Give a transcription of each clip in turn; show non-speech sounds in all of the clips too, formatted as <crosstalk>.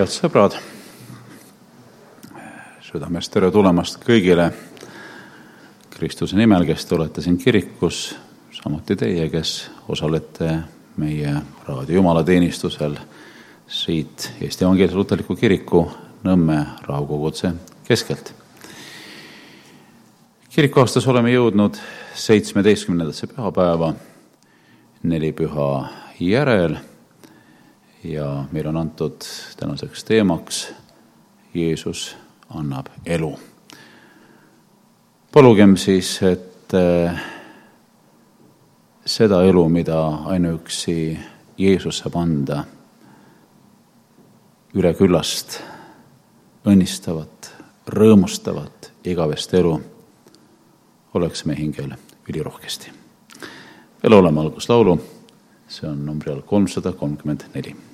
head sõbrad, südamest tere tulemast kõigile Kristuse nimel, kes te olete siin kirikus, samuti teie, kes osalete meie raadio jumalateenistusel siit Eesti Evangeelse Luterliku Kiriku Nõmme rahukoguduse keskelt. kirikuaastas oleme jõudnud seitsmeteistkümnendasse pühapäeva, neli püha järel ja meil on antud tänaseks teemaks Jeesus annab elu. palugem siis, et eh, seda elu, mida ainuüksi Jeesus saab anda, üle küllast õnnistavat, rõõmustavat, igavest elu, oleks meie hingel ülirohkesti. ja laulame alguslaulu, see on numbri all kolmsada kolmkümmend neli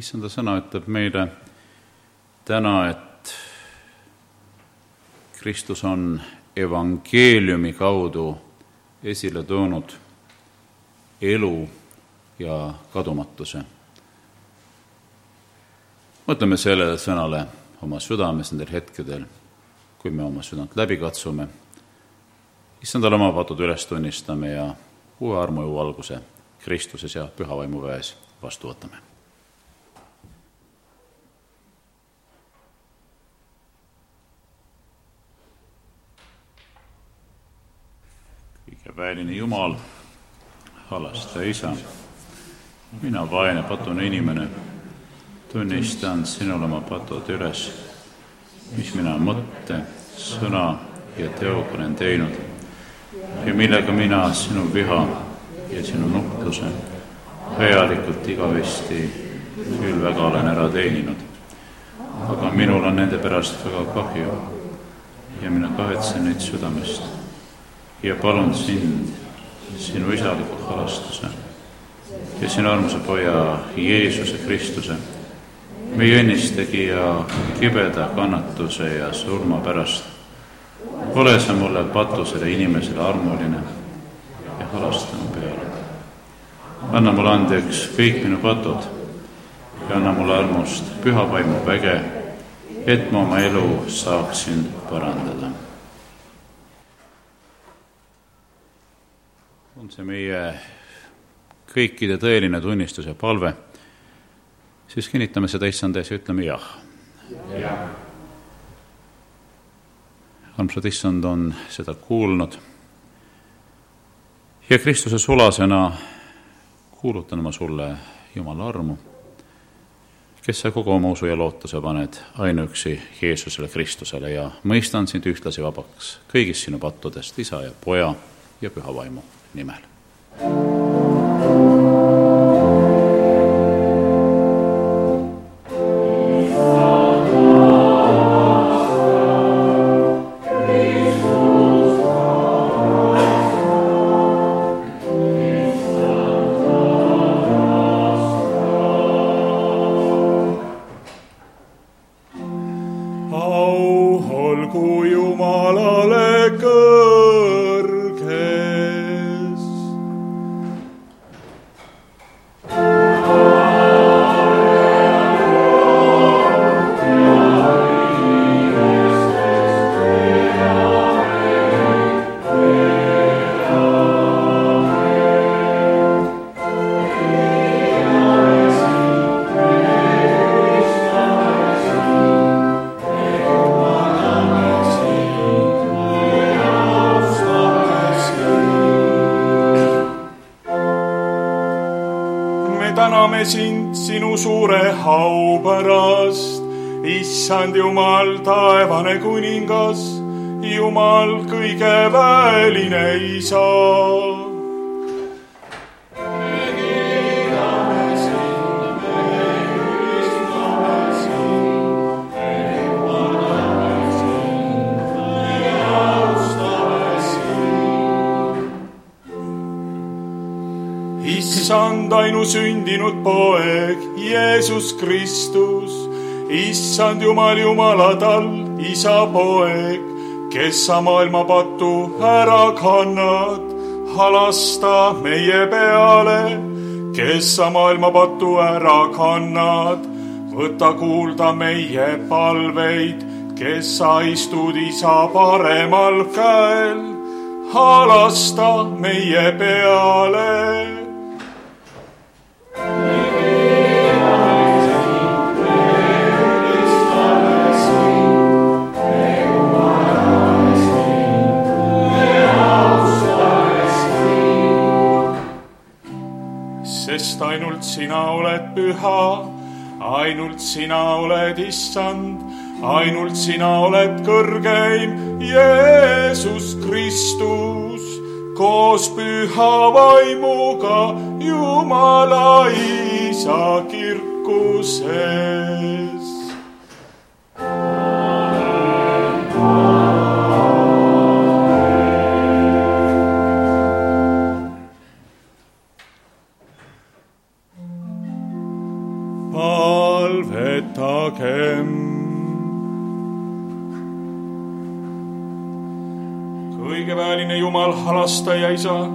issanda sõna ütleb meile täna, et Kristus on evangeeliumi kaudu esile toonud elu ja kadumatuse. mõtleme sellele sõnale oma südames nendel hetkedel, kui me oma südant läbi katsume, issandale oma patud üles tunnistame ja uue armu valguse Kristuses ja püha vaimu väes vastu võtame kõige väeline Jumal, halastaja isa, mina, vaene patune inimene, tunnistan sinule oma patud üles, mis mina mõtte, sõna ja teoga olen teinud ja millega mina sinu viha ja sinu nuhtluse täielikult igavesti küll väga olen ära teeninud. aga minul on nende pärast väga kahju ja mina kahetsen neid südamest ja palun sind, sinu isaliku halastuse ja sinu armsa poja Jeesuse Kristuse, meie õnnistegija kibeda kannatuse ja surma pärast. ole sa mulle patusele inimesele armuline ja halasta mu peale. anna mulle andeks kõik minu patud ja anna mulle armust püha vaimu väge, et ma oma elu saaksin parandada see meie kõikide tõeline tunnistus ja palve, siis kinnitame seda issand ees ja ütleme jah. Ja.. armsad issand on seda kuulnud. Ja Kristuse sulasena kuulutan ma sulle Jumala armu, kes sa kogu oma usu ja lootuse paned ainuüksi Jeesusele Kristusele ja mõistan sind ühtlasi vabaks kõigist sinu pattudest, isa ja poja ja püha vaimu nimel. Täname sind sinu suure au pärast, issand Jumal, taevane kuningas, Jumal kõige väeline isa issand ainusündinud poeg, Jeesus Kristus, issand Jumal, Jumala tal, isa poeg, kes sa maailma patu ära kannad, halasta meie peale, kes sa maailma patu ära kannad, võta kuulda meie palveid, kes sa istud isa paremal käel, halasta meie peale sina oled püha, ainult sina oled issand, ainult sina oled kõrgeim, Jeesus Kristus, koos püha vaimuga Jumala isa kirkuses. Halastaja isa,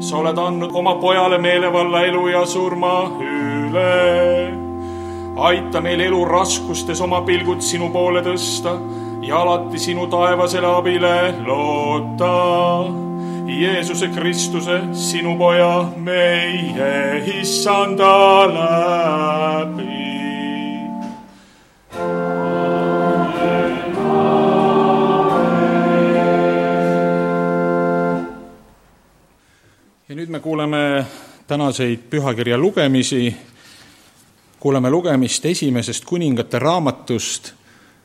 sa oled andnud oma pojale meelevalla elu ja surma üle. aita meil elu raskustes oma pilgud sinu poole tõsta ja alati sinu taevasele abile loota. Jeesuse Kristuse, sinu poja, meie issanda läbi. Nüüd me kuuleme tänaseid pühakirja lugemisi, kuuleme lugemist esimesest kuningate raamatust,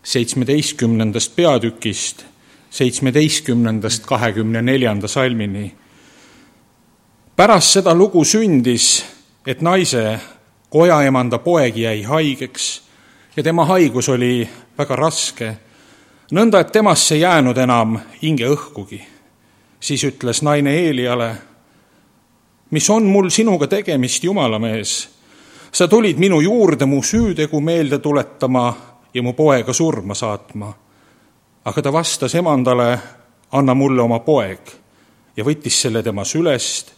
seitsmeteistkümnendast peatükist, seitsmeteistkümnendast kahekümne neljanda salmini. pärast seda lugu sündis, et naise kojaemanda poeg jäi haigeks ja tema haigus oli väga raske, nõnda et temasse jäänud enam hingeõhkugi. siis ütles naine Eeliale mis on mul sinuga tegemist, Jumala mees? sa tulid minu juurde mu süütegu meelde tuletama ja mu poega surma saatma. aga ta vastas emandale, anna mulle oma poeg ja võttis selle tema sülest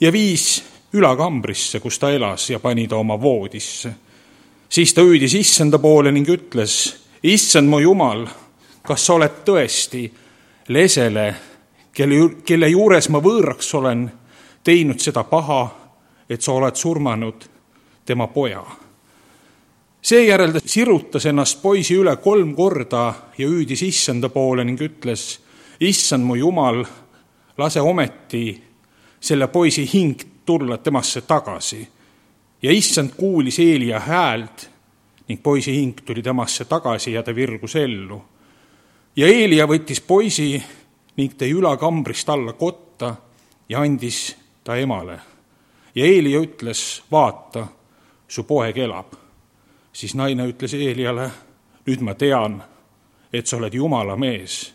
ja viis ülakambrisse, kus ta elas ja pani ta oma voodisse. siis ta hüüdis issanda poole ning ütles, issand mu jumal, kas sa oled tõesti lesele, kelle, kelle juures ma võõraks olen teinud seda paha, et sa oled surmanud tema poja. seejärel ta sirutas ennast poisi üle kolm korda ja hüüdis issanda poole ning ütles, issand mu jumal, lase ometi selle poisi hing tulla temasse tagasi. ja issand kuulis Eelia häält ning poisi hing tuli temasse tagasi ja ta virgus ellu. ja Eelia võttis poisi ning tõi ülakambrist alla kotta ja andis ta emale. ja Eelia ütles, vaata, su poeg elab. siis naine ütles Eeliale, nüüd ma tean, et sa oled Jumala mees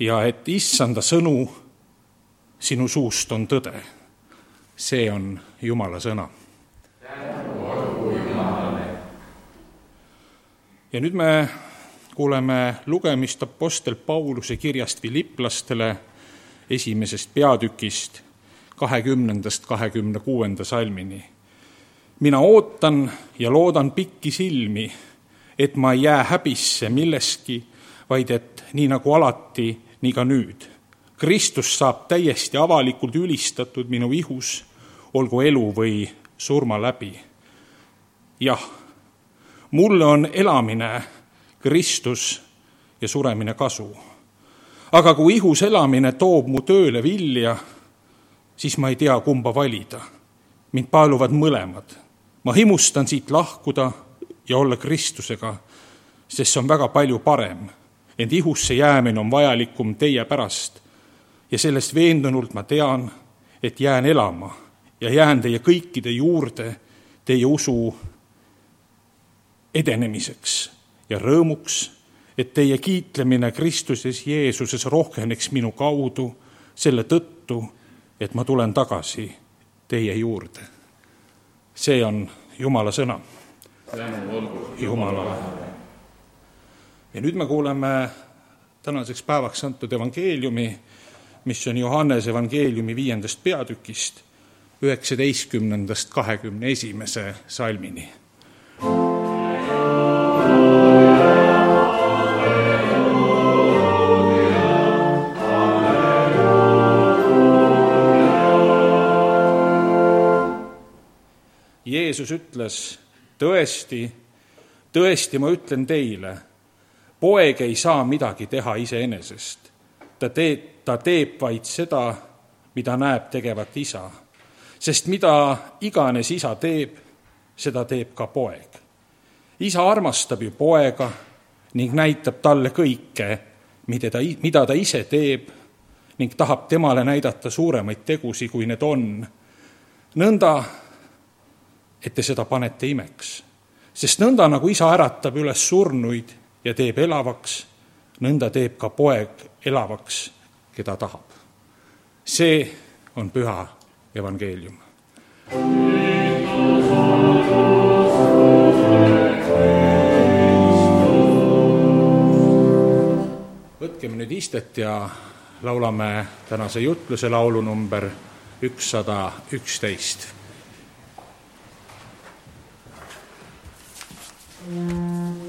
ja et issanda sõnu sinu suust on tõde. see on Jumala sõna. ja nüüd me kuuleme lugemist Apostel Pauluse kirjast Filiplastele esimesest peatükist kahekümnendast kahekümne kuuenda salmini. mina ootan ja loodan pikki silmi, et ma ei jää häbisse milleski, vaid et nii nagu alati, nii ka nüüd. Kristus saab täiesti avalikult ülistatud minu ihus, olgu elu või surma läbi. jah, mulle on elamine Kristus ja suremine kasu. aga kui ihus elamine toob mu tööle vilja, siis ma ei tea, kumba valida. mind paeluvad mõlemad. ma himustan siit lahkuda ja olla Kristusega, sest see on väga palju parem. ent ihusse jäämine on vajalikum teie pärast. ja sellest veendunult ma tean, et jään elama ja jään teie kõikide juurde teie usu edenemiseks ja rõõmuks, et teie kiitlemine Kristuses Jeesuses rohkeneks minu kaudu selle tõttu, et ma tulen tagasi teie juurde. see on Jumala sõna. Jumalale. ja nüüd me kuuleme tänaseks päevaks antud evangeeliumi, mis on Johannese evangeeliumi viiendast peatükist, üheksateistkümnendast kahekümne esimese salmini Jeesus ütles, tõesti, tõesti, ma ütlen teile, poeg ei saa midagi teha iseenesest. ta teeb, ta teeb vaid seda, mida näeb tegevat isa. sest mida iganes isa teeb, seda teeb ka poeg. isa armastab ju poega ning näitab talle kõike, mida ta, mida ta ise teeb ning tahab temale näidata suuremaid tegusi, kui need on. nõnda et te seda panete imeks. sest nõnda, nagu isa äratab üles surnuid ja teeb elavaks, nõnda teeb ka poeg elavaks, keda tahab. see on püha evangeelium. võtkem nüüd istet ja laulame tänase jutluse laulu number ükssada üksteist. Yeah.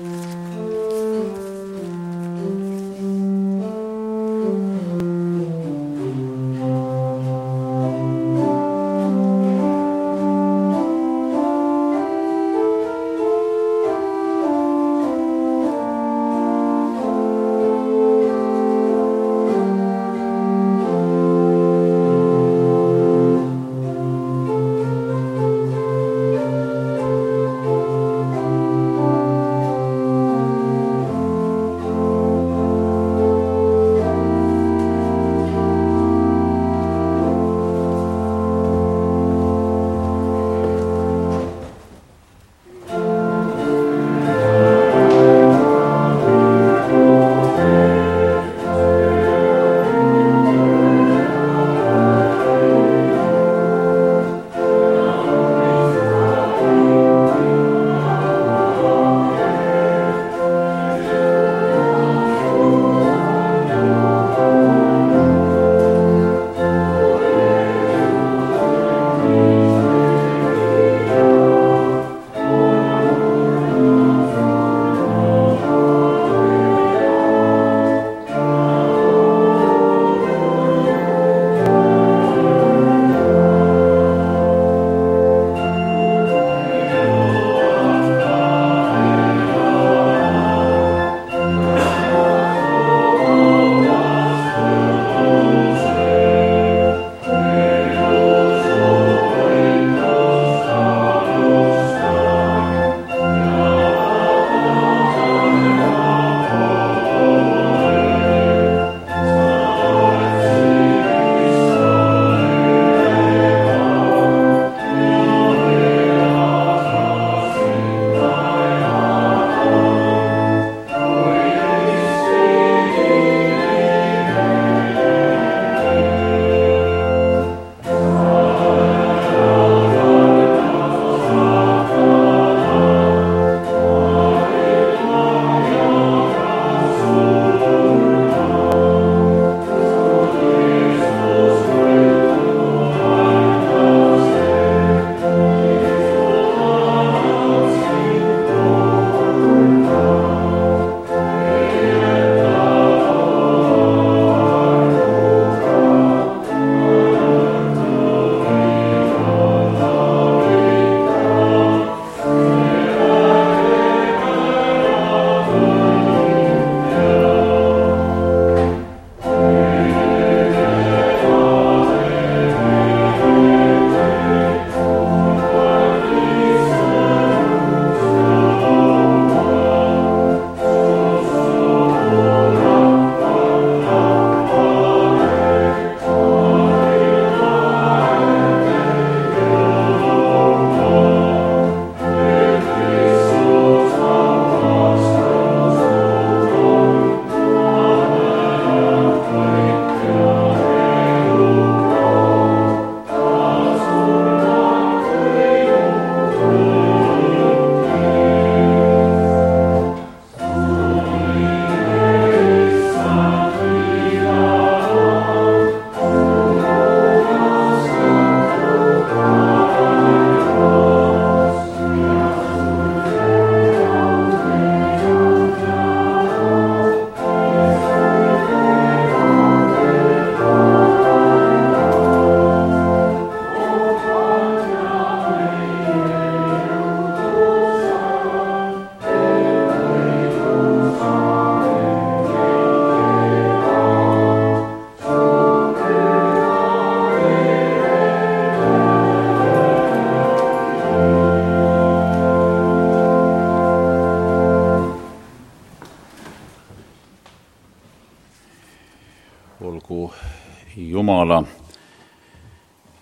Jumala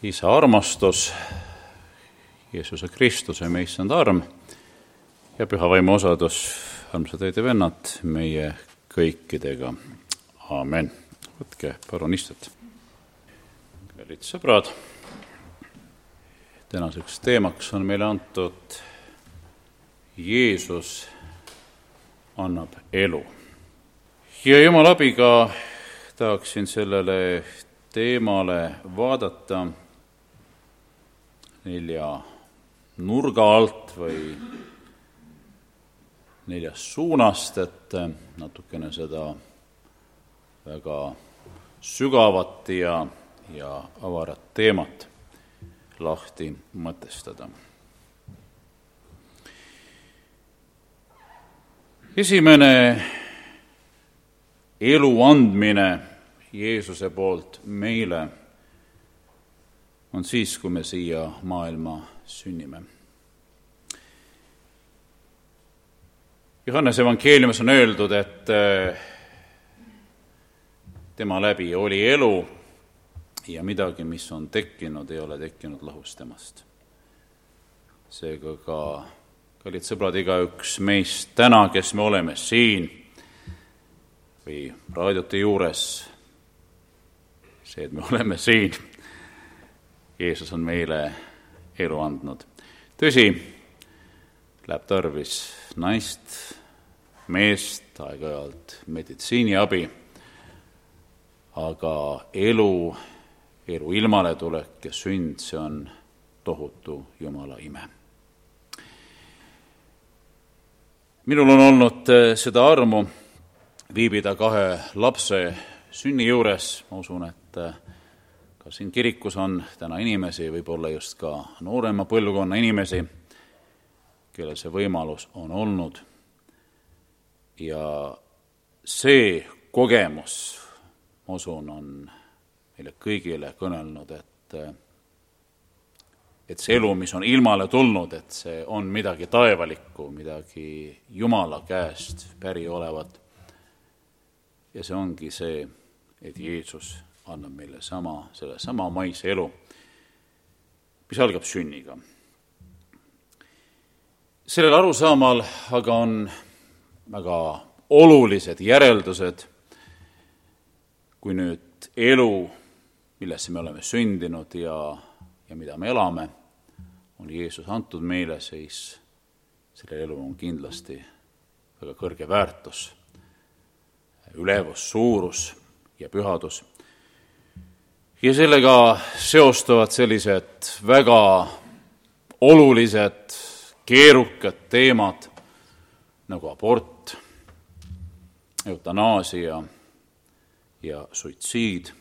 isa armastus, Jeesuse Kristuse, meie issand arm ja püha vaimu osadus, armsad õed ja vennad, meie kõikidega. amen. võtke palun istet. kallid sõbrad, tänaseks teemaks on meile antud Jeesus annab elu. ja Jumala abiga tahaksin sellele teemale vaadata nelja nurga alt või neljast suunast, et natukene seda väga sügavat ja, ja avarat teemat lahti mõtestada. esimene elu andmine Jeesuse poolt meile on siis, kui me siia maailma sünnime. Johannese evangeeliumis on öeldud, et eh, tema läbi oli elu ja midagi, mis on tekkinud, ei ole tekkinud lahus temast. seega ka, kallid sõbrad, igaüks meist täna, kes me oleme siin või raadiote juures, see, et me oleme siin, Jeesus on meile elu andnud. tõsi, läheb tarvis naist, meest, aeg-ajalt meditsiiniabi, aga elu elu ilmaletulek ja sünd, see on tohutu Jumala ime. minul on olnud eh, seda armu viibida kahe lapse sünni juures, ma usun, et eh, ka siin kirikus on täna inimesi, võib-olla just ka noorema põlvkonna inimesi, kellel see võimalus on olnud. ja see kogemus, ma usun, on meile kõigile kõnelnud, et et see elu, mis on ilmale tulnud, et see on midagi taevalikku, midagi Jumala käest päri olevat. Ja see ongi see, et Jeesus annab meile sama, sellesama maise elu, mis algab sünniga. sellel arusaamal aga on väga olulised järeldused, kui nüüd elu millesse me oleme sündinud ja, ja mida me elame, on Jeesus antud meile, siis sellel elul on kindlasti väga kõrge väärtus, ülevus, suurus ja pühadus. ja sellega seostuvad sellised väga olulised, keerukad teemad nagu abort, eutanaasia ja suitsiid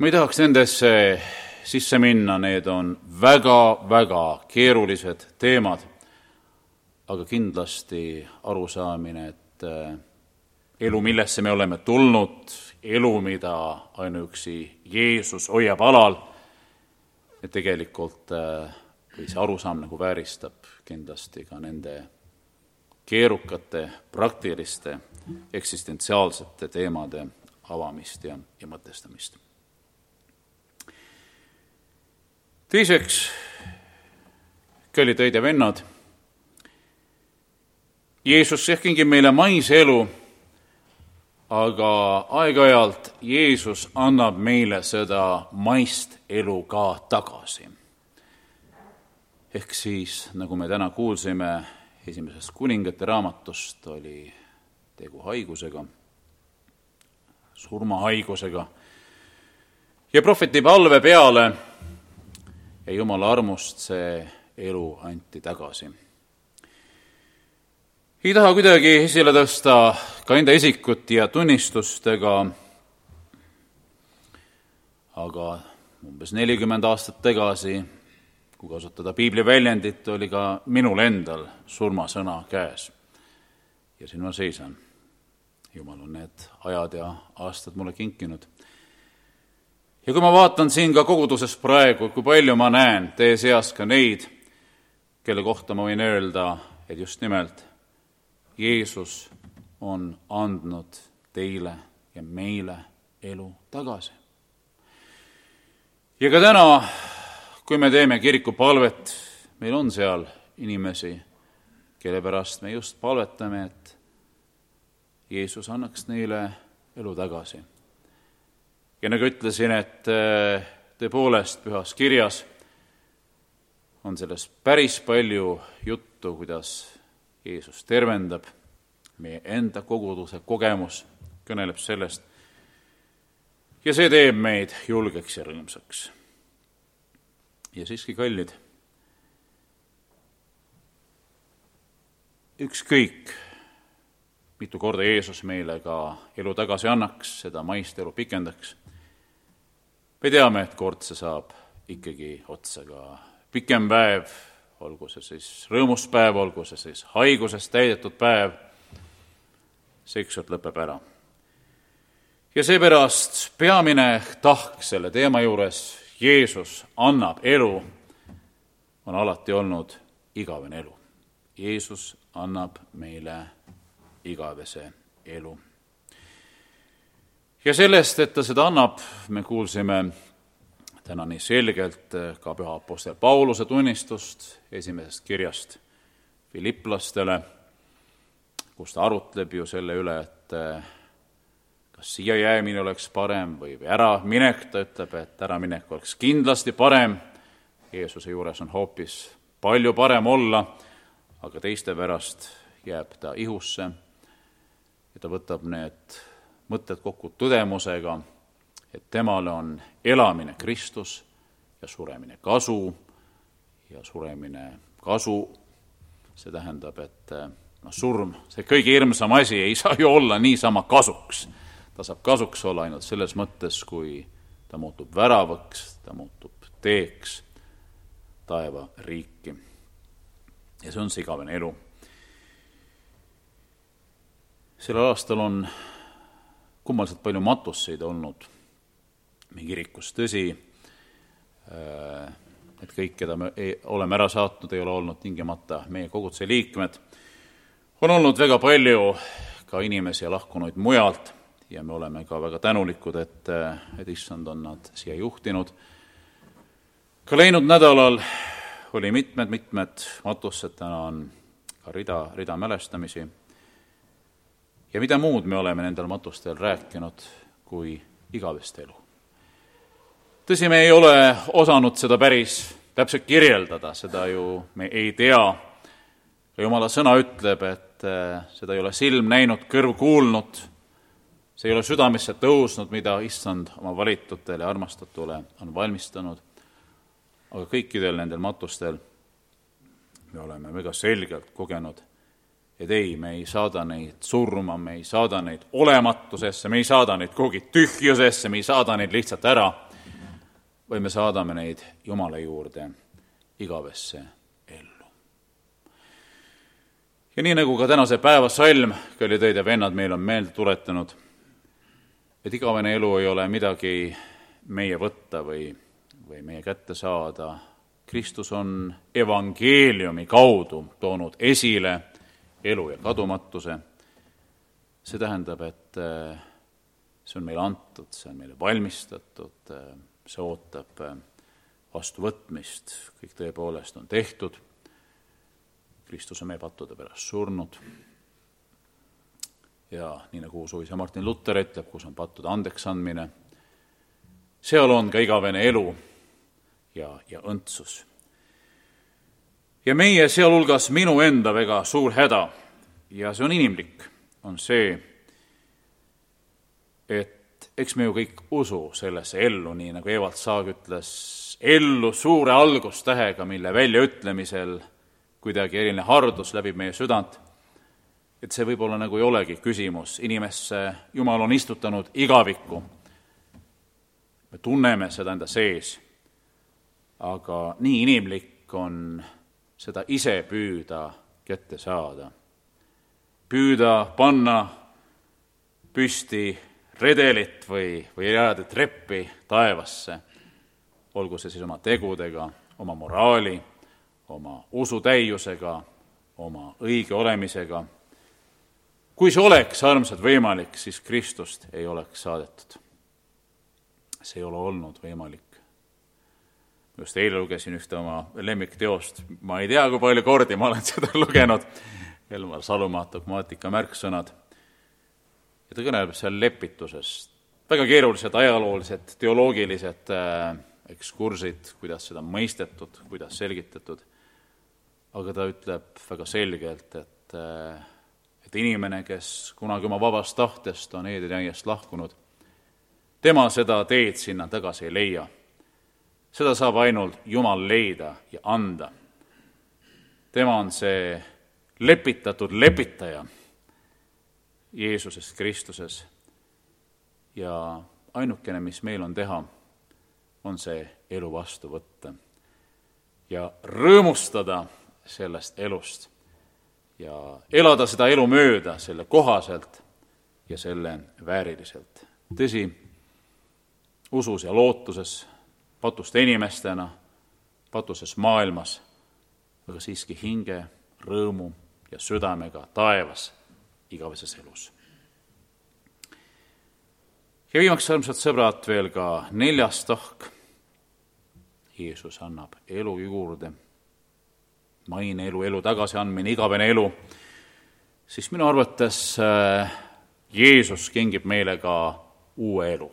ma ei tahaks nendesse sisse minna, need on väga-väga keerulised teemad, aga kindlasti arusaamine, et elu, millesse me oleme tulnud, elu, mida ainuüksi Jeesus hoiab alal, et tegelikult äh, või see arusaam nagu vääristab kindlasti ka nende keerukate, praktiliste, eksistentsiaalsete teemade avamist ja, ja mõtestamist. Teiseks, kallid õid ja vennad, Jeesus jah, kingib meile maise elu, aga aeg-ajalt Jeesus annab meile seda maist elu ka tagasi. ehk siis, nagu me täna kuulsime esimesest kuningate raamatust, oli tegu haigusega, surmahaigusega ja prohveti palve peale ja Jumala armust see elu anti tagasi. Ei taha kuidagi esile tõsta ka enda isikut ja tunnistust ega aga umbes nelikümmend aastat tagasi, kui kasutada piibli väljendit, oli ka minul endal surmasõna käes. ja siin ma seisan. jumal on need ajad ja aastad mulle kinkinud ja kui ma vaatan siin ka koguduses praegu, kui palju ma näen teie seas ka neid, kelle kohta ma võin öelda, et just nimelt Jeesus on andnud teile ja meile elu tagasi. ja ka täna, kui me teeme kirikupalvet, meil on seal inimesi, kelle pärast me just palvetame, et Jeesus annaks neile elu tagasi ja nagu ütlesin, et äh, tõepoolest pühas kirjas on sellest päris palju juttu, kuidas Jeesus tervendab, meie enda koguduse kogemus kõneleb sellest ja see teeb meid julgeks ja rõõmsaks. ja siiski, kallid, ükskõik, mitu korda Jeesus meile ka elu tagasi annaks, seda maist elu pikendaks, me teame, et kord see saab ikkagi otsa ka pikem päev, olgu see siis rõõmus päev, olgu see siis haigusest täidetud päev, see ükskord lõpeb ära. ja seepärast peamine tahk selle teema juures, Jeesus annab elu, on alati olnud igavene elu. Jeesus annab meile igavese elu. ja sellest, et ta seda annab, me kuulsime täna nii selgelt ka püha Apostel Pauluse tunnistust esimesest kirjast filiplastele, kus ta arutleb ju selle üle, et kas siia jäämine oleks parem või, või äraminek, ta ütleb, et äraminek oleks kindlasti parem, Jeesuse juures on hoopis palju parem olla, aga teiste pärast jääb ta ihusse. Ja ta võtab need mõtted kokku tõdemusega, et temale on elamine Kristus ja suremine kasu ja suremine kasu, see tähendab, et noh, surm, see kõige hirmsam asi ei saa ju olla niisama kasuks ta saab kasuks olla ainult selles mõttes, kui ta muutub väravaks, ta muutub teeks taevariiki. ja see on see igavene elu. sellel aastal on kummaliselt palju matuseid olnud meie kirikus, tõsi, äh, et kõik, keda me ei, oleme ära saatnud, ei ole olnud tingimata meie koguduse liikmed, on olnud väga palju ka inimesi lahkunuid mujalt ja me oleme ka väga tänulikud, et, et issand on nad siia juhtinud. ka läinud nädalal oli mitmed-mitmed matused, täna on ka rida, rida mälestamisi. ja mida muud me oleme nendel matustel rääkinud kui igavest elu. Tõsi, me ei ole osanud seda päris täpselt kirjeldada, seda ju me ei tea. jumala sõna ütleb, et eh, seda ei ole silm näinud, kõrv kuulnud. See ei ole südamesse tõusnud, mida issand oma valitutele ja armastatule on valmistanud, aga kõikidel nendel matustel me oleme väga selgelt kogenud, et ei, me ei saada neid surma, me ei saada neid olematusesse, me ei saada neid kuhugi tühjusesse, me ei saada neid lihtsalt ära, vaid me saadame neid Jumala juurde igavesse ellu. ja nii, nagu ka tänase päeva salm, kallid õed ja vennad, meil on meelde tuletanud et igavene elu ei ole midagi meie võtta või, või meie kätte saada. Kristus on evangeeliumi kaudu toonud esile elu ja kadumatuse. see tähendab, et eh, see on meile antud, see on meile valmistatud, eh, see ootab eh, vastuvõtmist, kõik tõepoolest on tehtud. Kristus on meie pattude pärast surnud ja nii nagu suisa Martin Luther ütleb, kus on pattude andeksandmine, seal on ka igavene elu ja, ja õndsus. ja meie, sealhulgas minu enda väga suur häda ja see on inimlik, on see, et eks me ju kõik usu sellesse ellu, nii nagu Evald Saag ütles, ellu suure algustähega, mille väljaütlemisel kuidagi eriline hardus läbib meie südant et see võib-olla nagu ei olegi küsimus, inimesse Jumal on istutanud igavikku. me tunneme seda enda sees, aga nii inimlik on seda ise püüda kätte saada. püüda panna püsti redelit või, või jääda treppi taevasse, olgu see siis oma tegudega, oma moraali, oma usutäiusega, oma õige olemisega kui see oleks, armsad, võimalik, siis Kristust ei oleks saadetud. see ei ole olnud võimalik. just eile lugesin ühte oma lemmikteost, ma ei tea, kui palju kordi ma olen <laughs> seda lugenud, Elmar Salumaa dogmaatika märksõnad. Ja ta kõneleb seal lepitusest, väga keerulised ajaloolised, teoloogilised äh, ekskursid, kuidas seda mõistetud, kuidas selgitatud, aga ta ütleb väga selgelt, et äh, et inimene, kes kunagi oma vabast tahtest on Eedeni aiast lahkunud, tema seda teed sinna tagasi ei leia. seda saab ainult Jumal leida ja anda. tema on see lepitatud lepitaja Jeesuses Kristuses ja ainukene, mis meil on teha, on see elu vastu võtta ja rõõmustada sellest elust ja elada seda elu mööda, selle kohaselt ja selle vääriliselt. tõsi, usus ja lootuses, patuste inimestena, patuses maailmas, aga siiski hinge, rõõmu ja südamega taevas igaveses elus. ja viimaks, armsad sõbrad, veel ka neljas tahk. Jeesus annab elu juurde maine elu, elu tagasiandmine, igavene elu, siis minu arvates äh, Jeesus kingib meile ka uue elu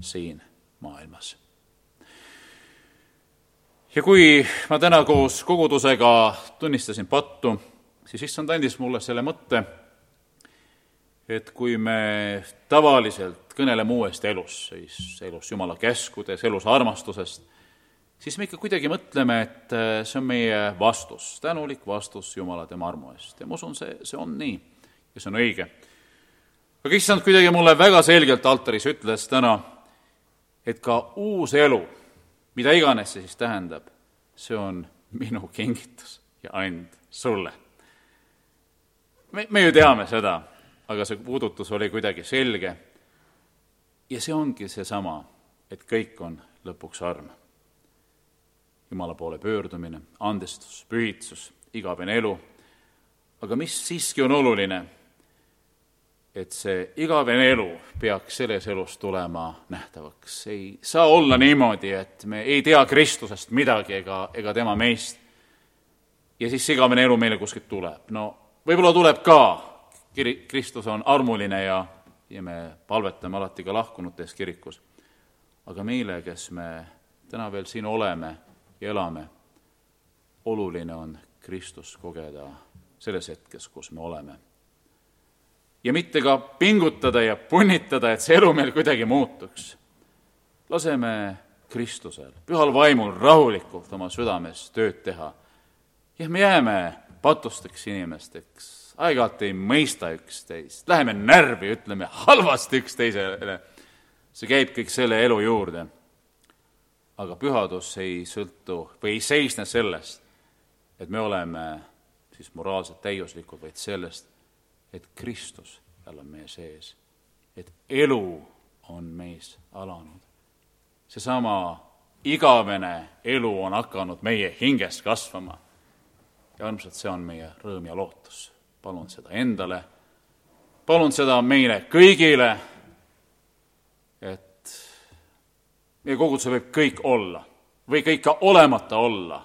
siin maailmas. ja kui ma täna koos kogudusega tunnistasin pattu, siis issand andis mulle selle mõtte, et kui me tavaliselt kõneleme uuest elust, siis elus Jumala käskudes, elus armastusest, siis me ikka kuidagi mõtleme, et äh, see on meie vastus, tänulik vastus Jumala tema armu eest ja ma usun, see, see on nii ja see on õige. aga issand kuidagi mulle väga selgelt altaris ütles täna, et ka uus elu, mida iganes see siis tähendab, see on minu kingitus ja and sulle. me, me ju teame seda, aga see puudutus oli kuidagi selge. ja see ongi seesama, et kõik on lõpuks arm Jumala poole pöördumine, andestus, pühitsus, igavene elu. aga mis siiski on oluline, et see igavene elu peaks selles elus tulema nähtavaks. ei saa olla niimoodi, et me ei tea Kristusest midagi ega, ega tema meist. ja siis see igavene elu meile kuskilt tuleb. no võib-olla tuleb ka, kiri-, Kristus on armuline ja, ja me palvetame alati ka lahkunutes kirikus. aga meile, kes me täna veel siin oleme ja elame. oluline on Kristust kogeda selles hetkes, kus me oleme. ja mitte ka pingutada ja punnitada, et see elu meil kuidagi muutuks. laseme Kristusel, pühal vaimul rahulikult oma südames tööd teha. jah, me jääme patusteks inimesteks, aeg-ajalt ei mõista üksteist, läheme närvi, ütleme halvasti üksteisele. see käib kõik selle elu juurde aga pühadus ei sõltu või ei seisne sellest, et me oleme siis moraalselt täiuslikud, vaid sellest, et Kristus jälle on meie sees. et elu on meis alanud. seesama igavene elu on hakanud meie hinges kasvama. ja armsad, see on meie rõõm ja lootus. Palun seda endale, palun seda meile kõigile meie kogudusel võib kõik olla või kõik ka olemata olla,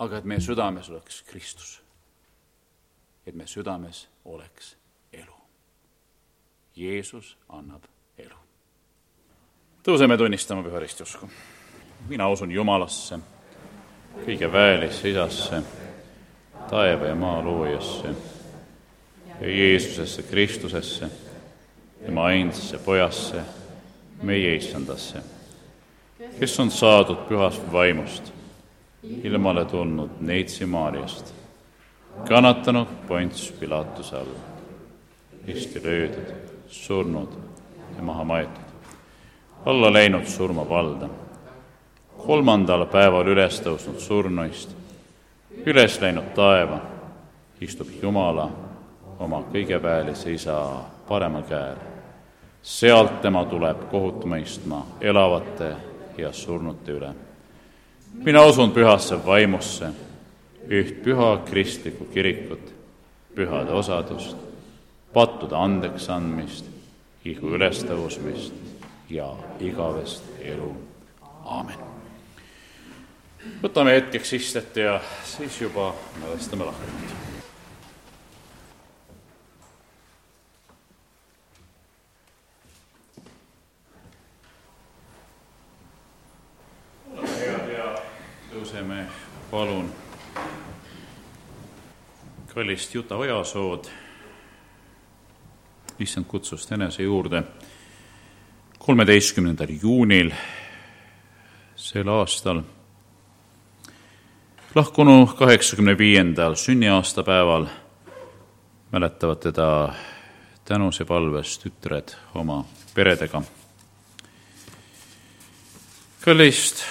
aga et meie südames oleks Kristus. et meie südames oleks elu. Jeesus annab elu. tõuseme tunnistama püha ristiusku. mina usun Jumalasse, kõige väelisse Isasse, taeva ja maa loojasse ja Jeesusesse Kristusesse, tema ainsasse pojasse meie issandasse, kes on saadud pühast vaimust, ilmale tulnud Neitsi Maarjast, kannatanud Pontius Pilatuse all, risti löödud, surnud ja maha maetud, alla läinud surmavalda, kolmandal päeval üles tõusnud surnuist, üles läinud taeva, istub Jumala oma kõigeväelise isa paremal käel sealt tema tuleb kohut mõistma elavate ja surnute üle. mina usun pühasse vaimusse, üht püha kristlikku kirikut, pühade osadust, pattude andeksandmist, ihu ülestõusmist ja igavest elu. aamen. Võtame hetkeks istet ja siis juba mälestame lahkunud tõuseme palun. Kallist Juta Ojasood, issand kutsust enese juurde kolmeteistkümnendal juunil sel aastal. Lahkunu kaheksakümne viiendal sünniaastapäeval mäletavad teda tänus ja palves tütred oma peredega. kallist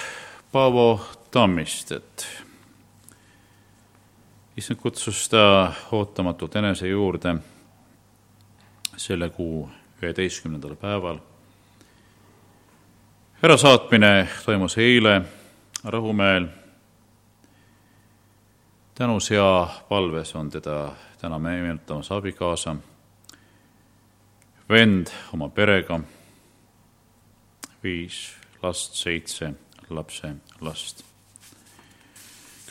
Paavo Tammistet, issand kutsus ta ootamatult enese juurde selle kuu üheteistkümnendal päeval. ärasaatmine toimus eile Rahumäel. Tänus ja palves on teda täna meenutamas abikaasa, vend oma perega, viis last, seitse lapse last.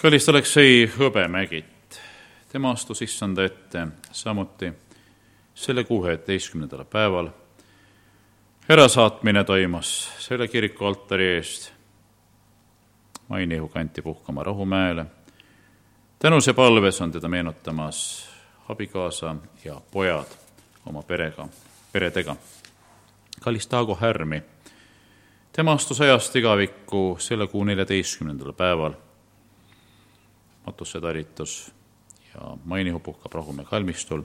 kallis Aleksei Hõbemägit, tema astus issanda ette samuti selle kuu üheteistkümnendal päeval. ärasaatmine toimus selle kiriku altari eest. mainihu kanti puhkama Rahumäele. Tänus ja palves on teda meenutamas abikaasa ja pojad oma perega, peredega. kallis Taago Härmi, tema astus ajast igavikku selle kuu neljateistkümnendal päeval. matusse talitus ja mainihu puhkab Rahumäe kalmistul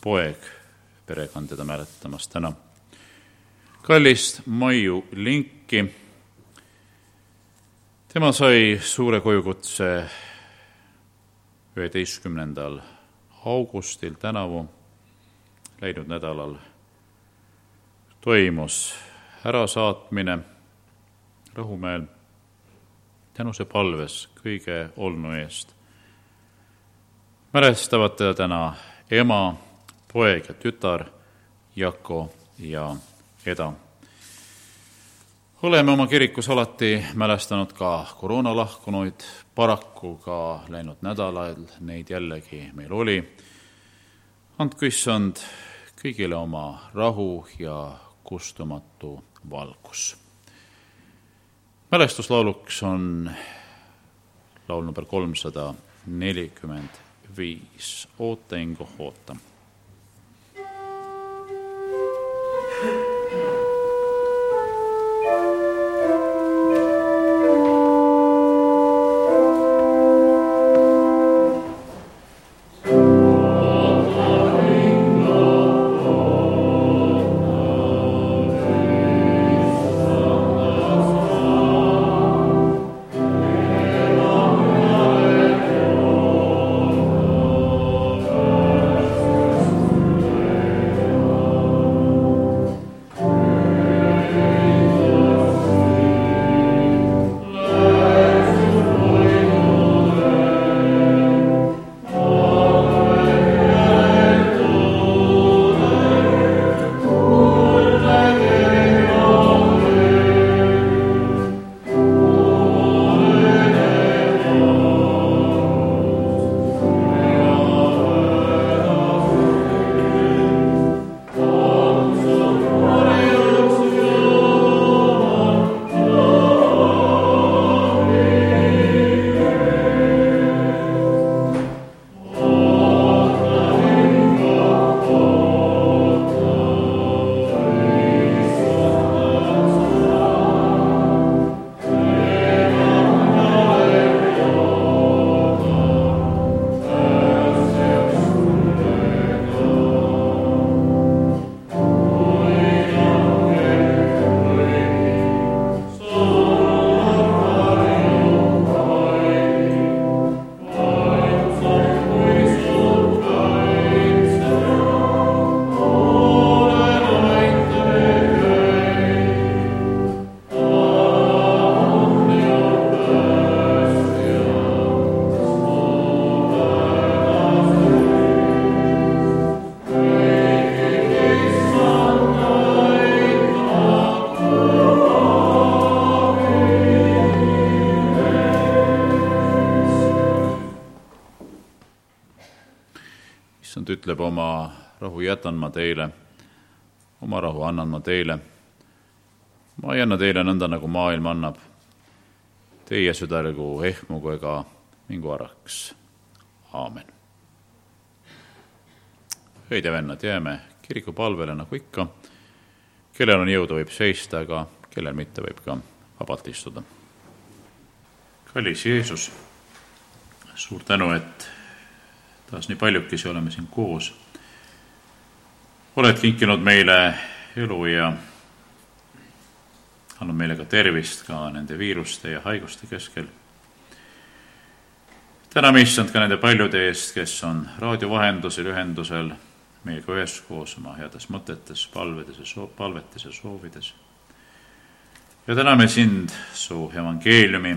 poeg, perega on teda mäletamas täna. kallist Maiu Linki, tema sai suure kojukutse üheteistkümnendal augustil tänavu, läinud nädalal toimus ärasaatmine Rahumäel tänuse palves kõige olnu eest. mälestavad teda täna ema, poeg ja tütar Jako ja Eda. Oleme oma kirikus alati mälestanud ka koroonalahkunuid, paraku ka läinud nädalal neid jällegi meil oli. andku issand kõigile oma rahu ja kustumatu valgus. mälestuslauluks on laul number kolmsada nelikümmend viis, Oota, Ingo, oota ütleb oma rahu jätan ma teile, oma rahu annan ma teile. ma ei anna teile nõnda, nagu maailm annab. Teie südalegu ehmugu ega mingu araks. aamen. õid ja vennad, jääme kirikupalvele nagu ikka. kellel on jõudu, võib seista, aga kellel mitte, võib ka vabalt istuda. kallis Jeesus, suur tänu, et taas nii paljukesi oleme siin koos. oled kinkinud meile elu ja andnud meile ka tervist ka nende viiruste ja haiguste keskel. täname issand ka nende paljude eest, kes on raadio vahendusel, ühendusel meiega üheskoos oma heades mõtetes, palvedes ja soo-, palvetes ja soovides ja täname sind su evangeeliumi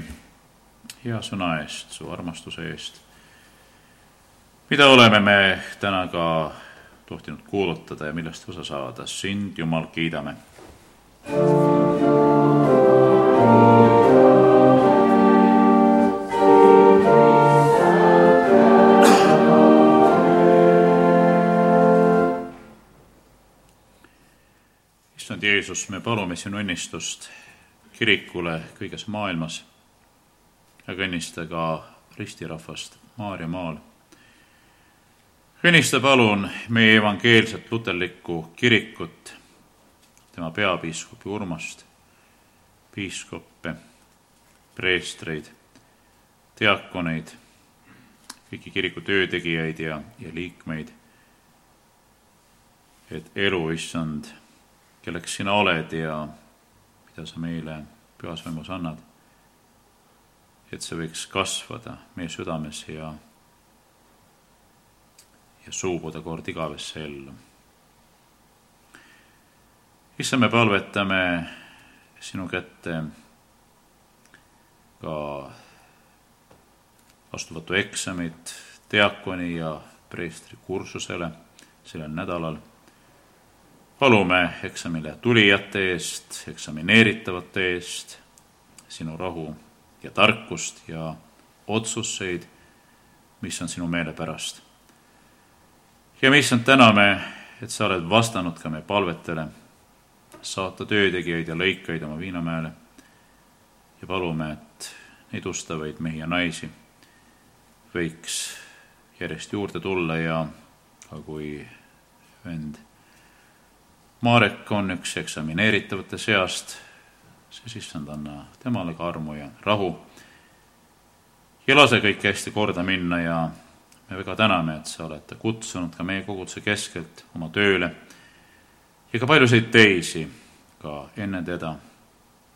hea sõna eest, su armastuse eest, mida oleme me täna ka tohtinud kuulutada ja millest osa saada. sind, Jumal, kiidame. issand Jeesus, me palume sinu õnnistust kirikule kõiges maailmas ja kõnnista ka ristirahvast Maarjamaal. Kõnnista palun meie evangeelset luterlikku kirikut, tema peapiiskopi Urmast, piiskoppe, preestreid, diakoneid, kõiki kiriku töötegijaid ja, ja liikmeid, et elu, issand, kelleks sina oled ja mida sa meile pühas vaimus annad, et see võiks kasvada meie südames ja, ja suubuda kord igavesse ellu. issand, me palvetame sinu kätte ka vastuvõtu eksamit diakoni ja preestri kursusele sellel nädalal palume eksamile tulijate eest, eksamineeritavate eest sinu rahu ja tarkust ja otsuseid, mis on sinu meele pärast. Ja me issand täname, et sa oled vastanud ka meie palvetele, saata töötegijaid ja lõikajaid oma Viinamäele ja palume, et neid ustavaid mehi ja naisi võiks järjest juurde tulla ja ka kui vend Marek on üks eksamineeritavate seast, siis issand, anna temale ka armu ja rahu. ja lase kõik hästi korda minna ja me väga täname, et sa oled kutsunud ka meie koguduse keskelt oma tööle ja ka paljusid teisi ka enne teda.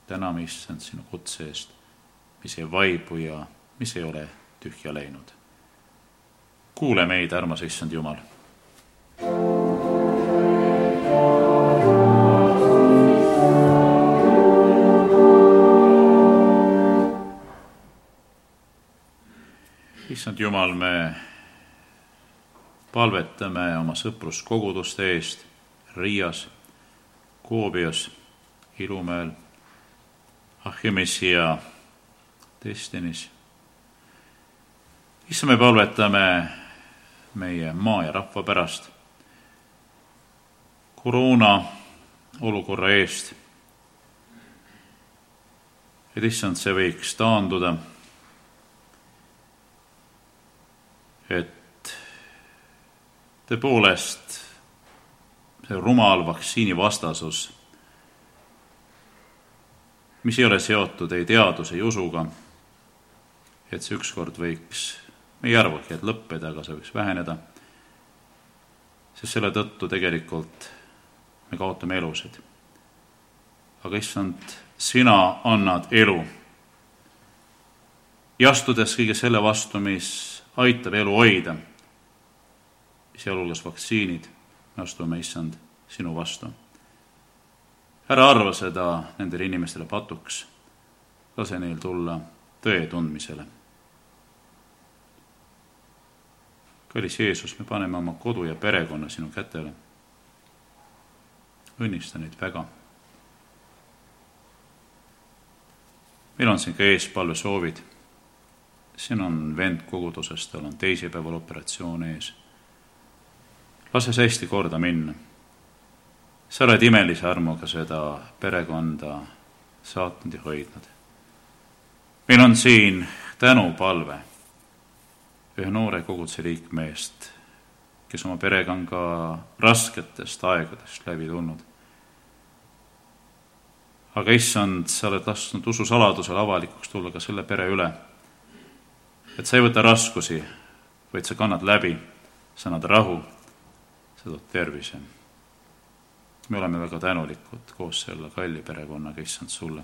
täname, issand, sinu kutse eest, mis ei vaibu ja mis ei ole tühja läinud. kuule meid, armas issand Jumal. issand Jumal, me palvetame oma sõpruskoguduste eest Riias, Koobios, Ilumäel, Achimis ja Destinis. issand, me palvetame meie maa ja rahva pärast, koroona olukorra eest, et issand, see võiks taanduda et tõepoolest see rumal vaktsiinivastasus, mis ei ole seotud ei teaduse ei usuga, et see ükskord võiks, me ei arvagi, et lõppeda, aga see võiks väheneda, sest selle tõttu tegelikult me kaotame elusid. aga issand, sina annad elu. ja astudes kõige selle vastu, mis aitab elu hoida, sealhulgas vaktsiinid, me astume, issand, sinu vastu. ära arva seda nendele inimestele patuks, lase neil tulla tõe tundmisele. kallis Jeesus, me paneme oma kodu ja perekonna sinu kätele. õnnista neid väga. meil on siin ka eespalvesoovid siin on vend kogudusest, tal on teisipäeval operatsioon ees. Lase see hästi korda minna. sa oled imelise armuga seda perekonda saatnud ja hoidnud. meil on siin tänupalve ühe noore koguduse liikme eest, kes oma perega on ka rasketest aegadest läbi tulnud. aga issand, sa oled lasknud ususaladusel avalikuks tulla ka selle pere üle. et sa ei võta raskusi, vaid sa kannad läbi, sa annad rahu, sa tood tervise. me oleme väga tänulikud koos selle kalli perekonnaga, issand, sulle.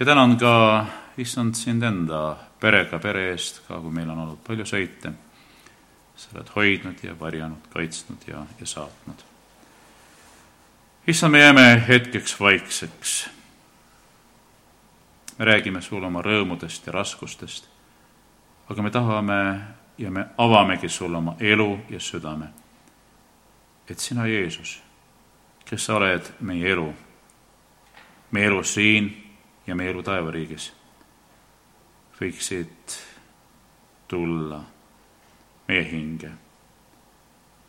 ja tänan ka, issand, sind enda perega, pere eest ka, kui meil on olnud palju sõite. sa oled hoidnud ja varjanud, kaitsnud ja, ja saatnud issand, me jääme hetkeks vaikseks. me räägime sulle oma rõõmudest ja raskustest, aga me tahame ja me avamegi sulle oma elu ja südame. et sina, Jeesus, kes sa oled meie elu, meie elu siin ja meie elu taevariigis, võiksid tulla meie hinge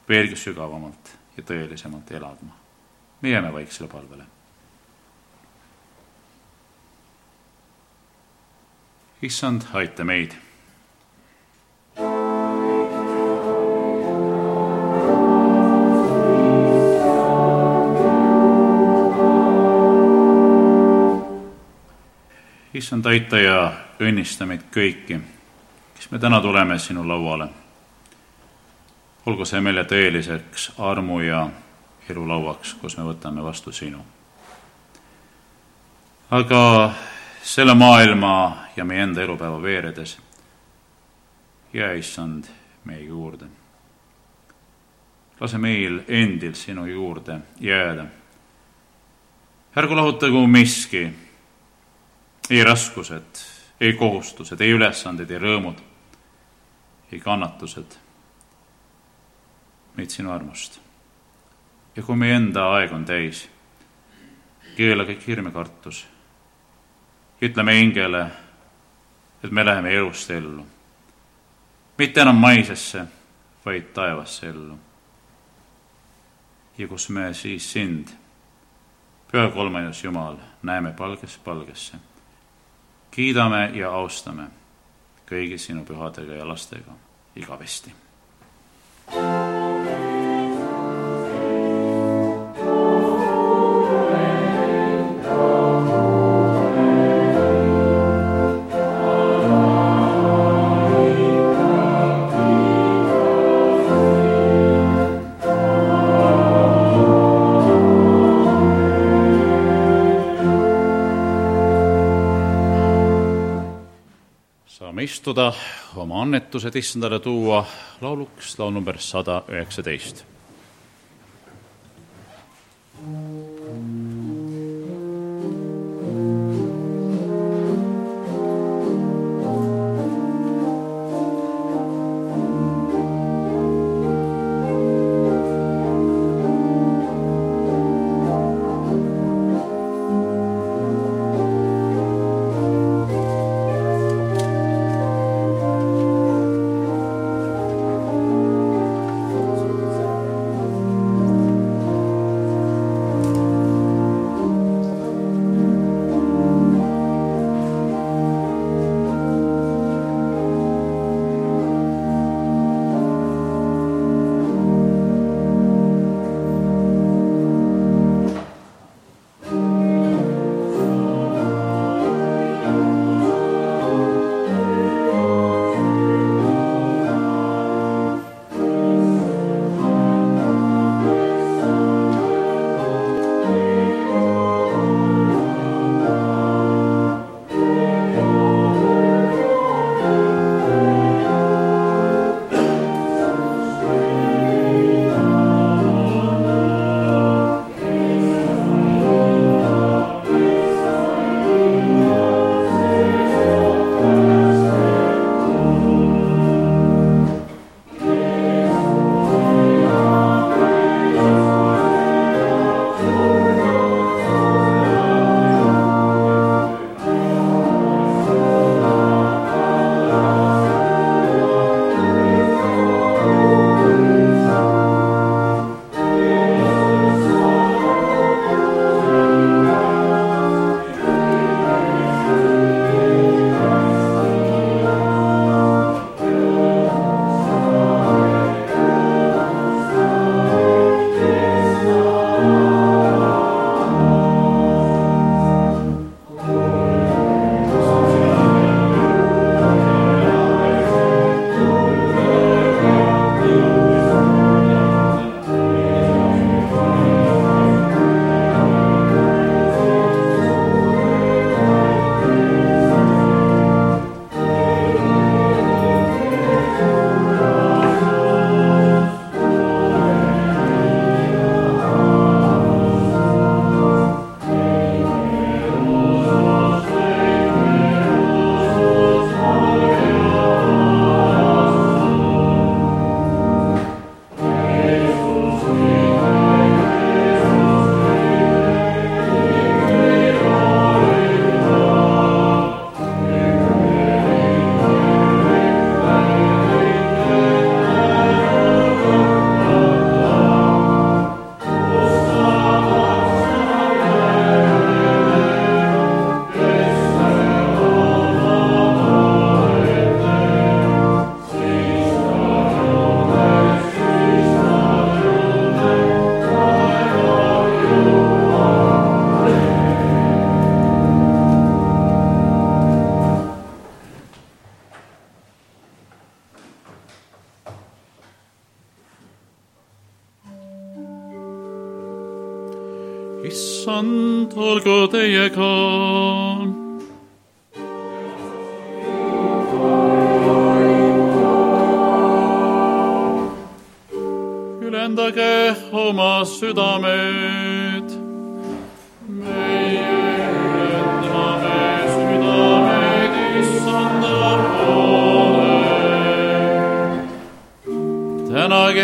veelgi sügavamalt ja tõelisemalt eladma me jääme vaiksele palvele. issand, aita meid. Issand, aita ja õnnista meid kõiki, kes me täna tuleme sinu lauale. olgu see meile tõeliseks armu ja elulauaks, kus me võtame vastu sinu. aga selle maailma ja meie enda elupäeva veeredes jää, issand, meie juurde. lase meil endil sinu juurde jääda. ärgu lahutagu miski, ei raskused, ei kohustused, ei ülesanded, ei rõõmud, ei kannatused meid sinu armust ja kui meie enda aeg on täis, keela kõik hirm ja kartus. ütleme hingele, et me läheme elust ellu. mitte enam maisesse, vaid taevasse ellu. ja kus me siis sind, püha kolmandas Jumal, näeme palgest palgesse, kiidame ja austame kõigi sinu pühadega ja lastega igavesti. thank you istuda, oma annetused issandale tuua, lauluks laul number sada üheksateist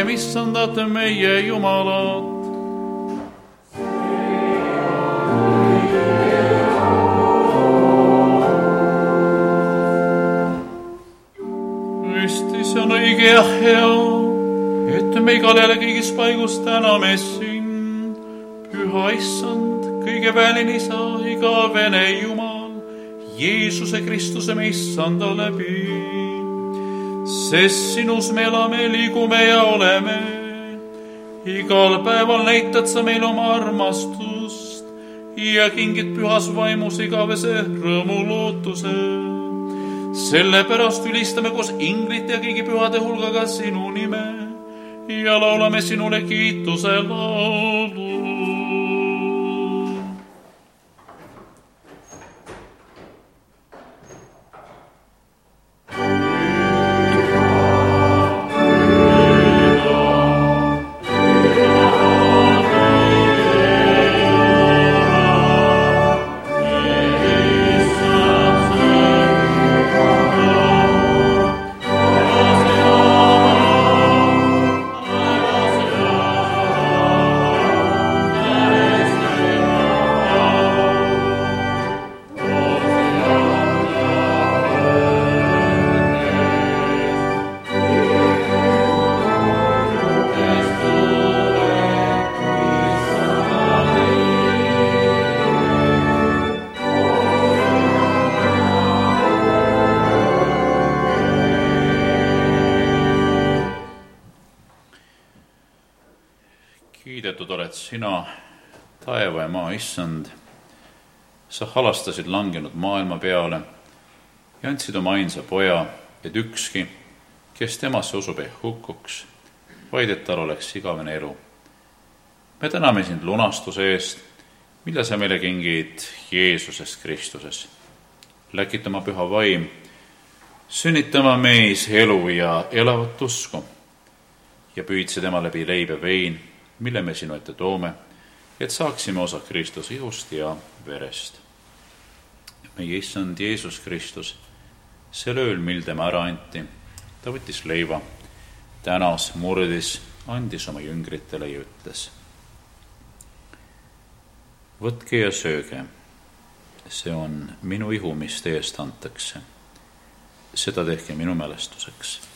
tänagem issandat meie Jumalat. Kristus on õige ja hea, et me igal jälle kõigis paigus täname sind, püha issand, kõige väelin isa, igavene Jumal, Jeesuse Kristuse me issanda läbi. Sest sinus me elame, liigume ja oleme. igal päeval näitad sa meile oma armastust ja kingid pühas vaimus igavese rõõmu lootuse sellepärast ülistame koos inglite ja kõigi pühade hulgaga sinu nime ja laulame sinule kiituse laulu. Sa halastasid langenud maailma peale ja andsid oma ainsa poja, et ükski, kes temasse usub, ei hukkuks, vaid et tal oleks igavene elu. me täname sind lunastuse eest, mille sa meile kingid Jeesusest Kristuses. läkitama püha vaim, sünnitama meis elu ja elavat usku ja püüdsid tema läbi leib ja vein mille me sinu ette toome, et saaksime osa Kristuse ihust ja verest. Meie issand Jeesus Kristus, sel ööl, mil tema ära anti, ta võttis leiva, tänas, murdis, andis oma jüngritele ja ütles. võtke ja sööge, see on minu ihu, mis teie eest antakse. seda tehke minu mälestuseks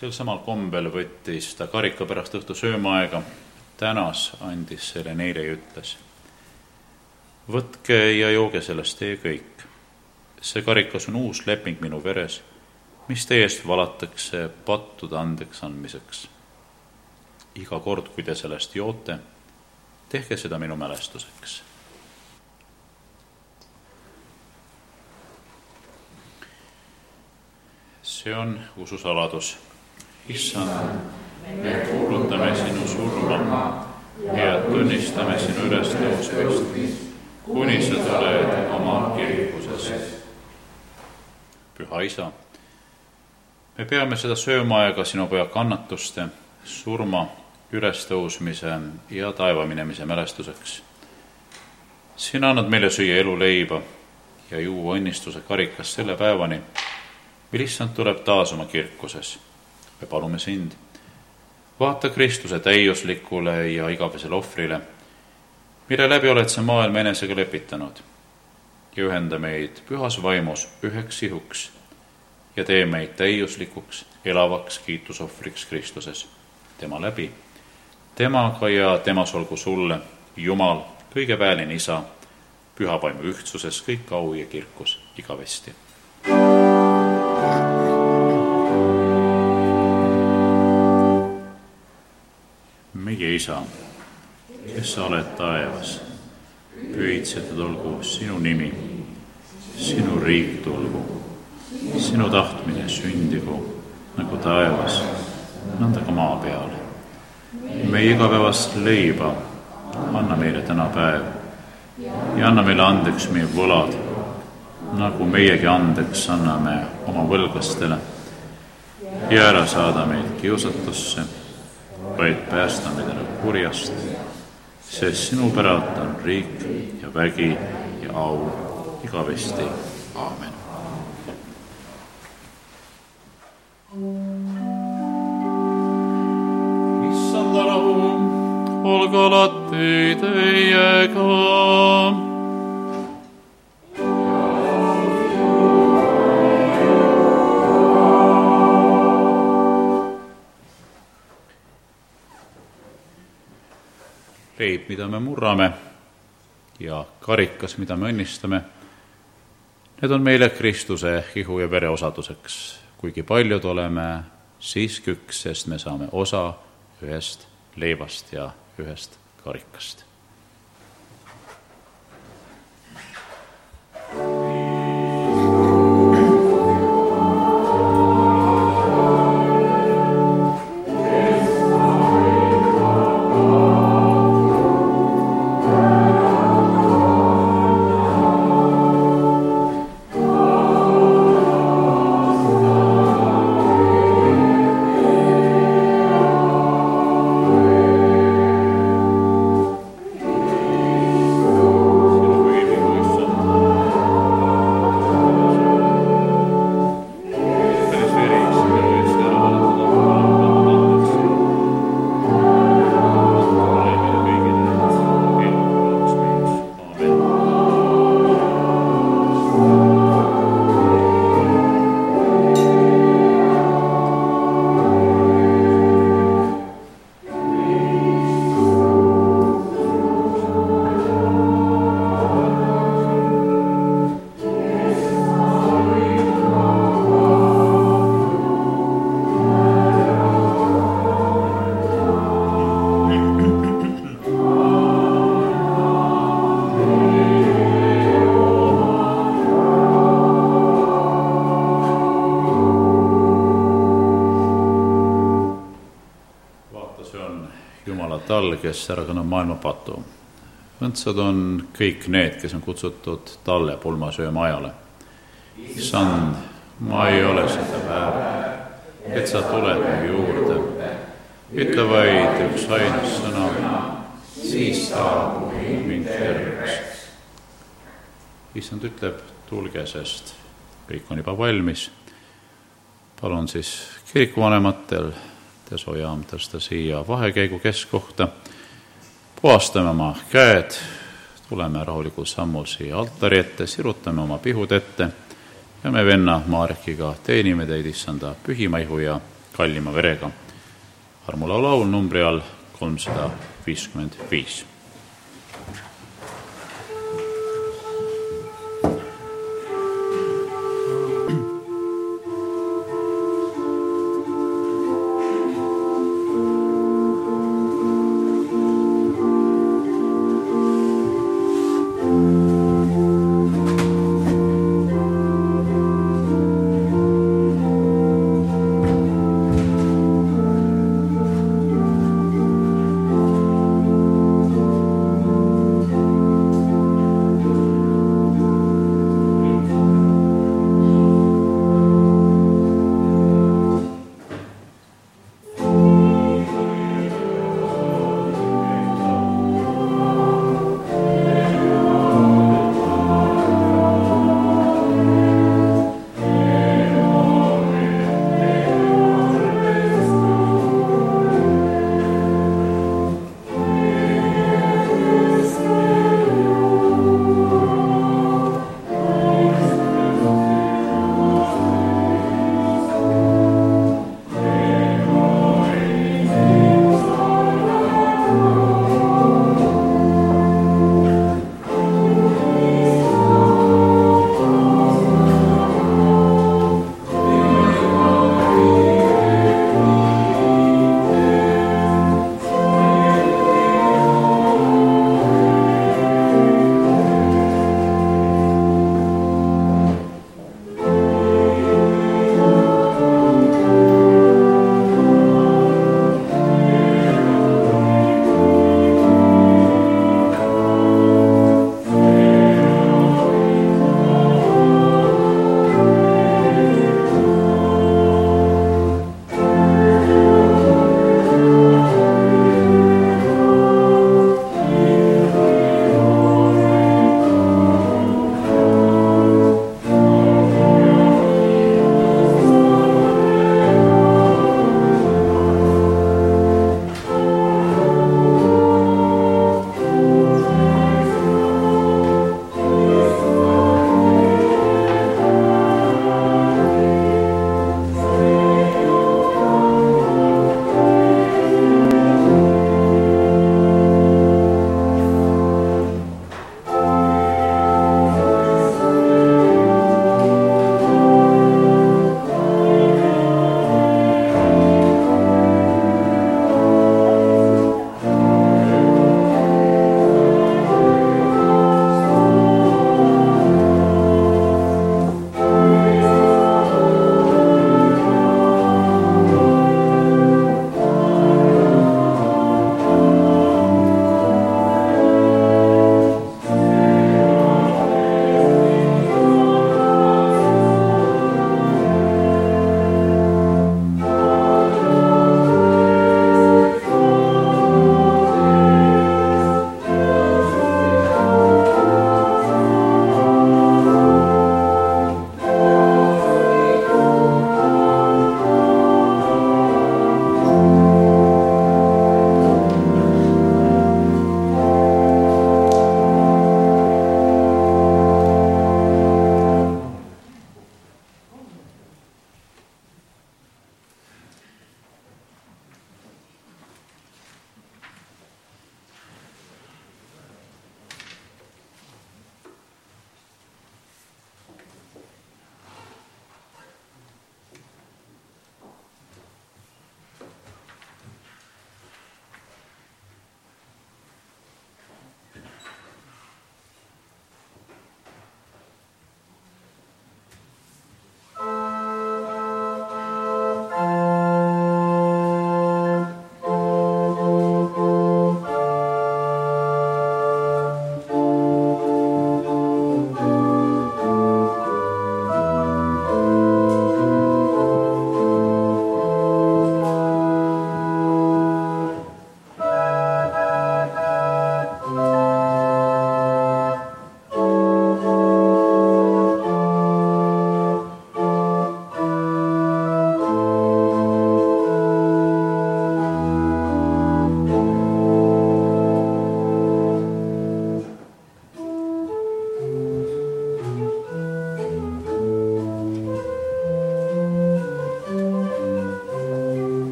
sel samal kombel võttis ta karika pärast õhtu söömaaega, tänas, andis selle neile ja ütles. võtke ja jooge sellest teie kõik. see karikas on uus leping minu veres, mis teie eest valatakse pattude andeks andmiseks. iga kord, kui te sellest joote, tehke seda minu mälestuseks see on ususaladus issand, me kuulutame sinu surma ja tunnistame sinu ülestõusmist, kuni sa tuled oma kirikuses. püha isa, me peame seda söömaaega sinu poja kannatuste, surma, ülestõusmise ja taeva minemise mälestuseks. sina annad meile süüa eluleiba ja juua õnnistuse karikast selle päevani, mil issand tuleb taas oma kirkuses me palume sind, vaata Kristuse täiuslikule ja igavesele ohvrile, mille läbi oled sa maailma enesega lepitanud. Ja ühenda meid pühas vaimus üheks sihuks ja tee meid täiuslikuks, elavaks kiitusohvriks Kristuses, tema läbi, temaga ja temas olgu sulle, Jumal, kõige väeline Isa, pühapaimu ühtsuses kõik au ja kirkus igavesti meie isa, kes sa oled taevas, pühitsetud olgu sinu nimi, sinu riik tulgu, sinu tahtmine sündigu nagu taevas, nõnda ka maa peal. meie igapäevast leiba anna meile täna päev ja anna meile andeks meie võlad, nagu meiegi andeks anname oma võlglastele. ja ära saada meid kiusatusse, vaid päästa meid ära kurjast, sest sinu päralt on riik ja vägi ja au igavesti. aamen. Mida me murrame ja karikas, mida me õnnistame, need on meile Kristuse ihu ja vere osaduseks, kuigi paljud oleme siiski üks, sest me saame osa ühest leivast ja ühest karikast. Tall, kes ära kannab maailma patu. õndsad on kõik need, kes on kutsutud talle pulmasööma ajale. issand, ma ei ole seda väärt, et sa tuled mu juurde. ütle vaid üks ainus sõna, siis saab mind terveks. issand ütleb, tulge, sest kõik on juba valmis. palun siis kirikuvanematel desojaam tõsta siia vahekäigu keskkohta, puhastame oma käed, tuleme rahulikul sammul siia altari ette, sirutame oma pihud ette ja me venna Marekiga teenime teid issanda pühima ihu ja kallima verega. armulaulu laul numbri all kolmsada viiskümmend viis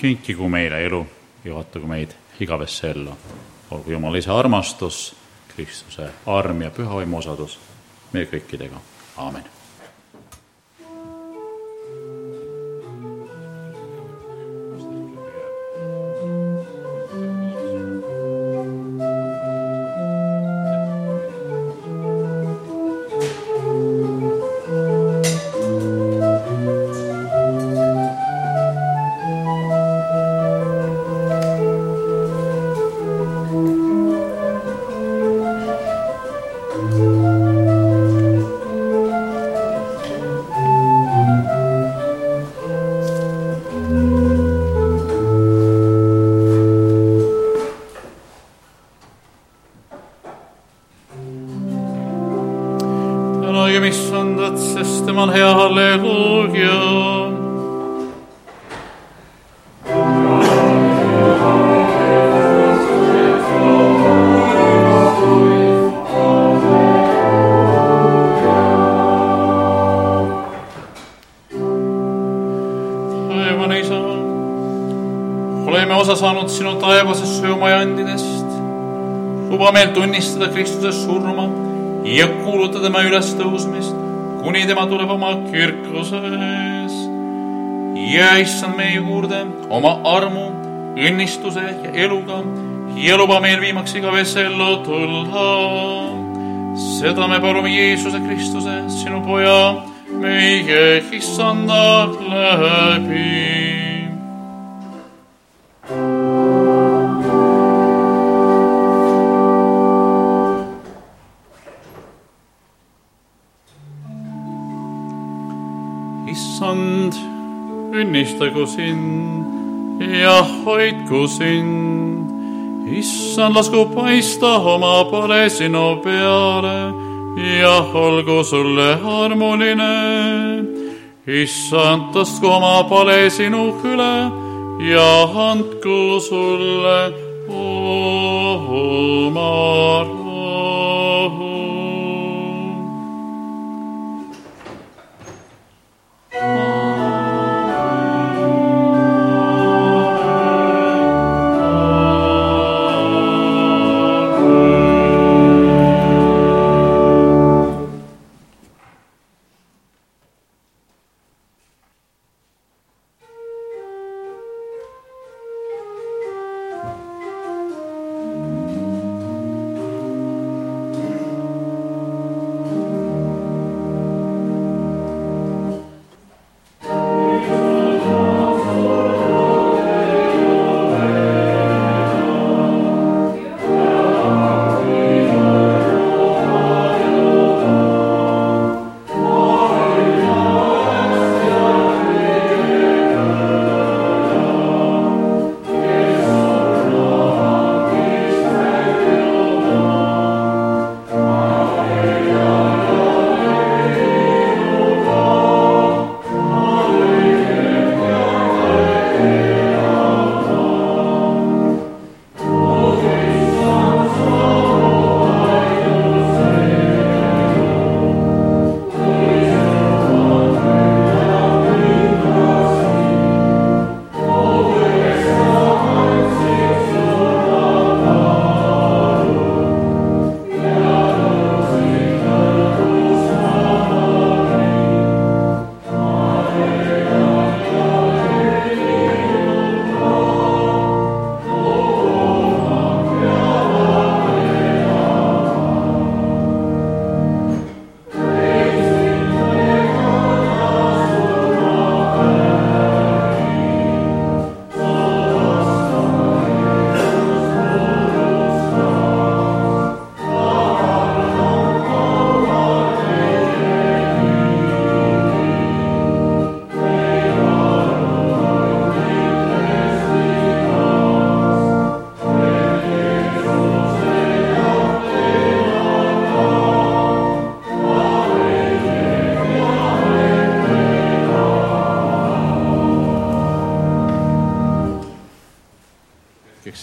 kinkigu meile elu, juhatagu meid igavesse ellu. olgu Jumala isa armastus, Kristuse arm ja püha vaimu osadus meie kõikidega, aamen osa saanud sinu taevases söömajandidest. luba meil tunnistada Kristuse surma ja kuulutada tema ülestõusmist, kuni tema tuleb oma kirkuses. ja issand meie juurde oma armu, õnnistuse ja eluga ja luba meil viimaks igavesse ellu tulla. seda me palume Jeesuse Kristuse, sinu poja, meie issanda läbi õnnistagu sind ja hoidku sind. issand, lasku paista oma pole sinu peale ja olgu sulle armuline. issand, tõstku oma pale sinu üle ja andku sulle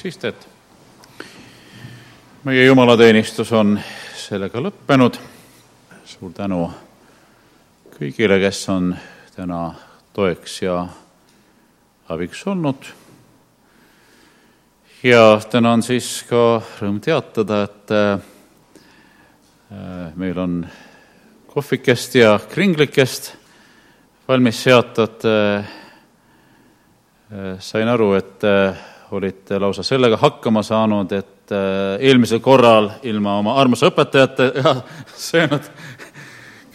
hetkeks istet. meie jumalateenistus on sellega lõppenud. suur tänu kõigile, kes on täna toeks ja abiks olnud. ja täna on siis ka rõõm teatada, et äh, meil on kohvikest ja kringlikest valmis seatud. sain aru, et olite lausa sellega hakkama saanud, et eelmisel korral ilma oma armsa õpetajata <laughs> söönud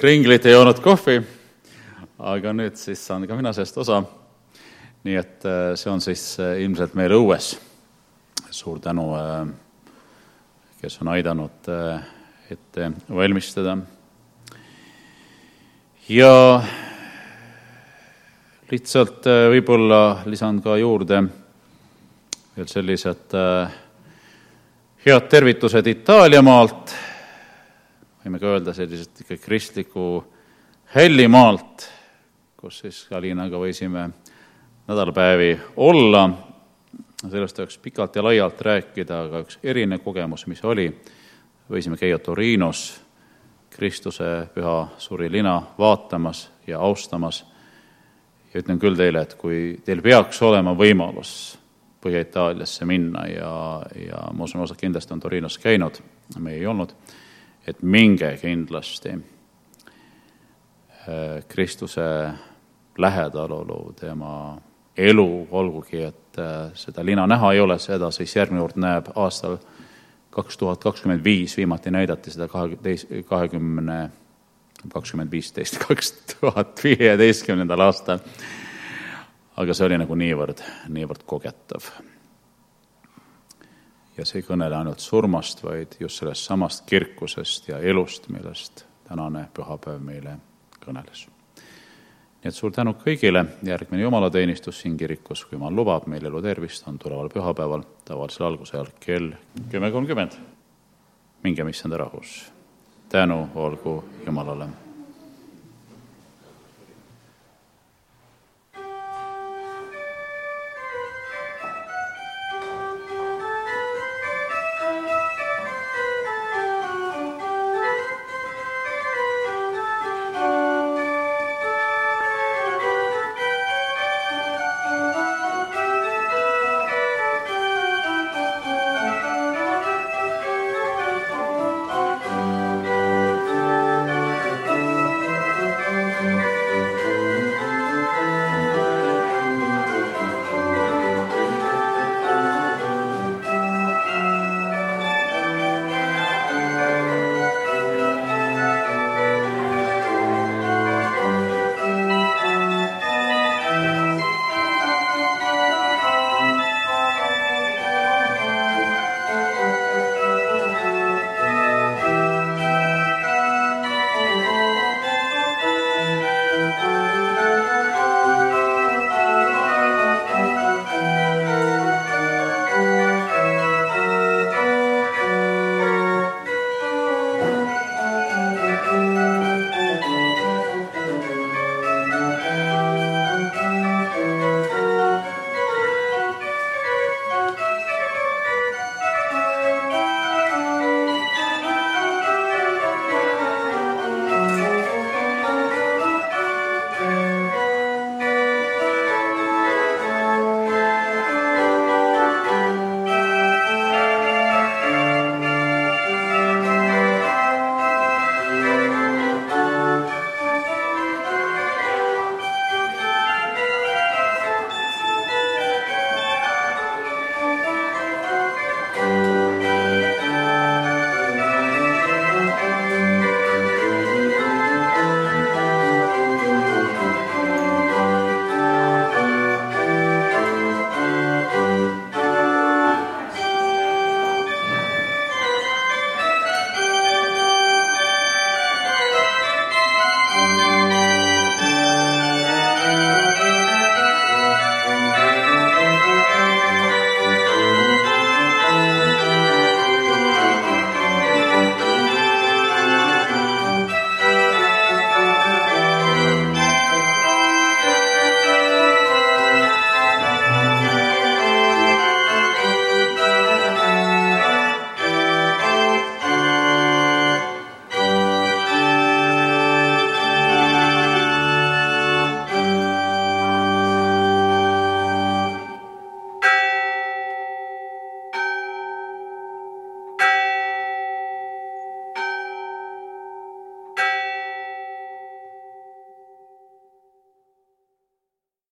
kringlit ja joonud kohvi, aga nüüd siis saan ka mina sellest osa. nii et see on siis ilmselt meil õues. suur tänu, kes on aidanud ette valmistada ja lihtsalt äh, võib-olla lisan ka juurde veel sellised äh, head tervitused Itaaliamaalt, võime ka öelda sellised ikka kristliku Hällimaalt, kus siis Alinaga võisime nädalapäevi olla, sellest oleks pikalt ja laialt rääkida, aga üks erinev kogemus, mis oli, võisime käia Torinos Kristuse püha suri lina vaatamas ja austamas. ja ütlen küll teile, et kui teil peaks olema võimalus Põhja-Itaaliasse minna ja, ja ma usun, osad kindlasti on Torinos käinud, me ei olnud, et minge kindlasti äh, Kristuse lähedalolu, tema elu, olgugi et äh, seda lina näha ei ole, seda siis järgmine kord näeb aastal kaks tuhat kakskümmend viis viimati näidati seda kahe, teis-, kahekümne, kakskümmend viisteist, kaks tuhat viieteistkümnendal aastal. Aga see oli nagu niivõrd, niivõrd kogetav. ja see ei kõnele ainult surmast, vaid just sellest samast kirkusest ja elust, millest tänane pühapäev meile kõneles nii et suur tänu kõigile, järgmine jumalateenistus siin kirikus, kui jumal lubab, meil elu tervist, on tuleval pühapäeval tavalisel alguse ajal kell kümme kolmkümmend. minge, mis issanda rahus. tänu olgu Jumalale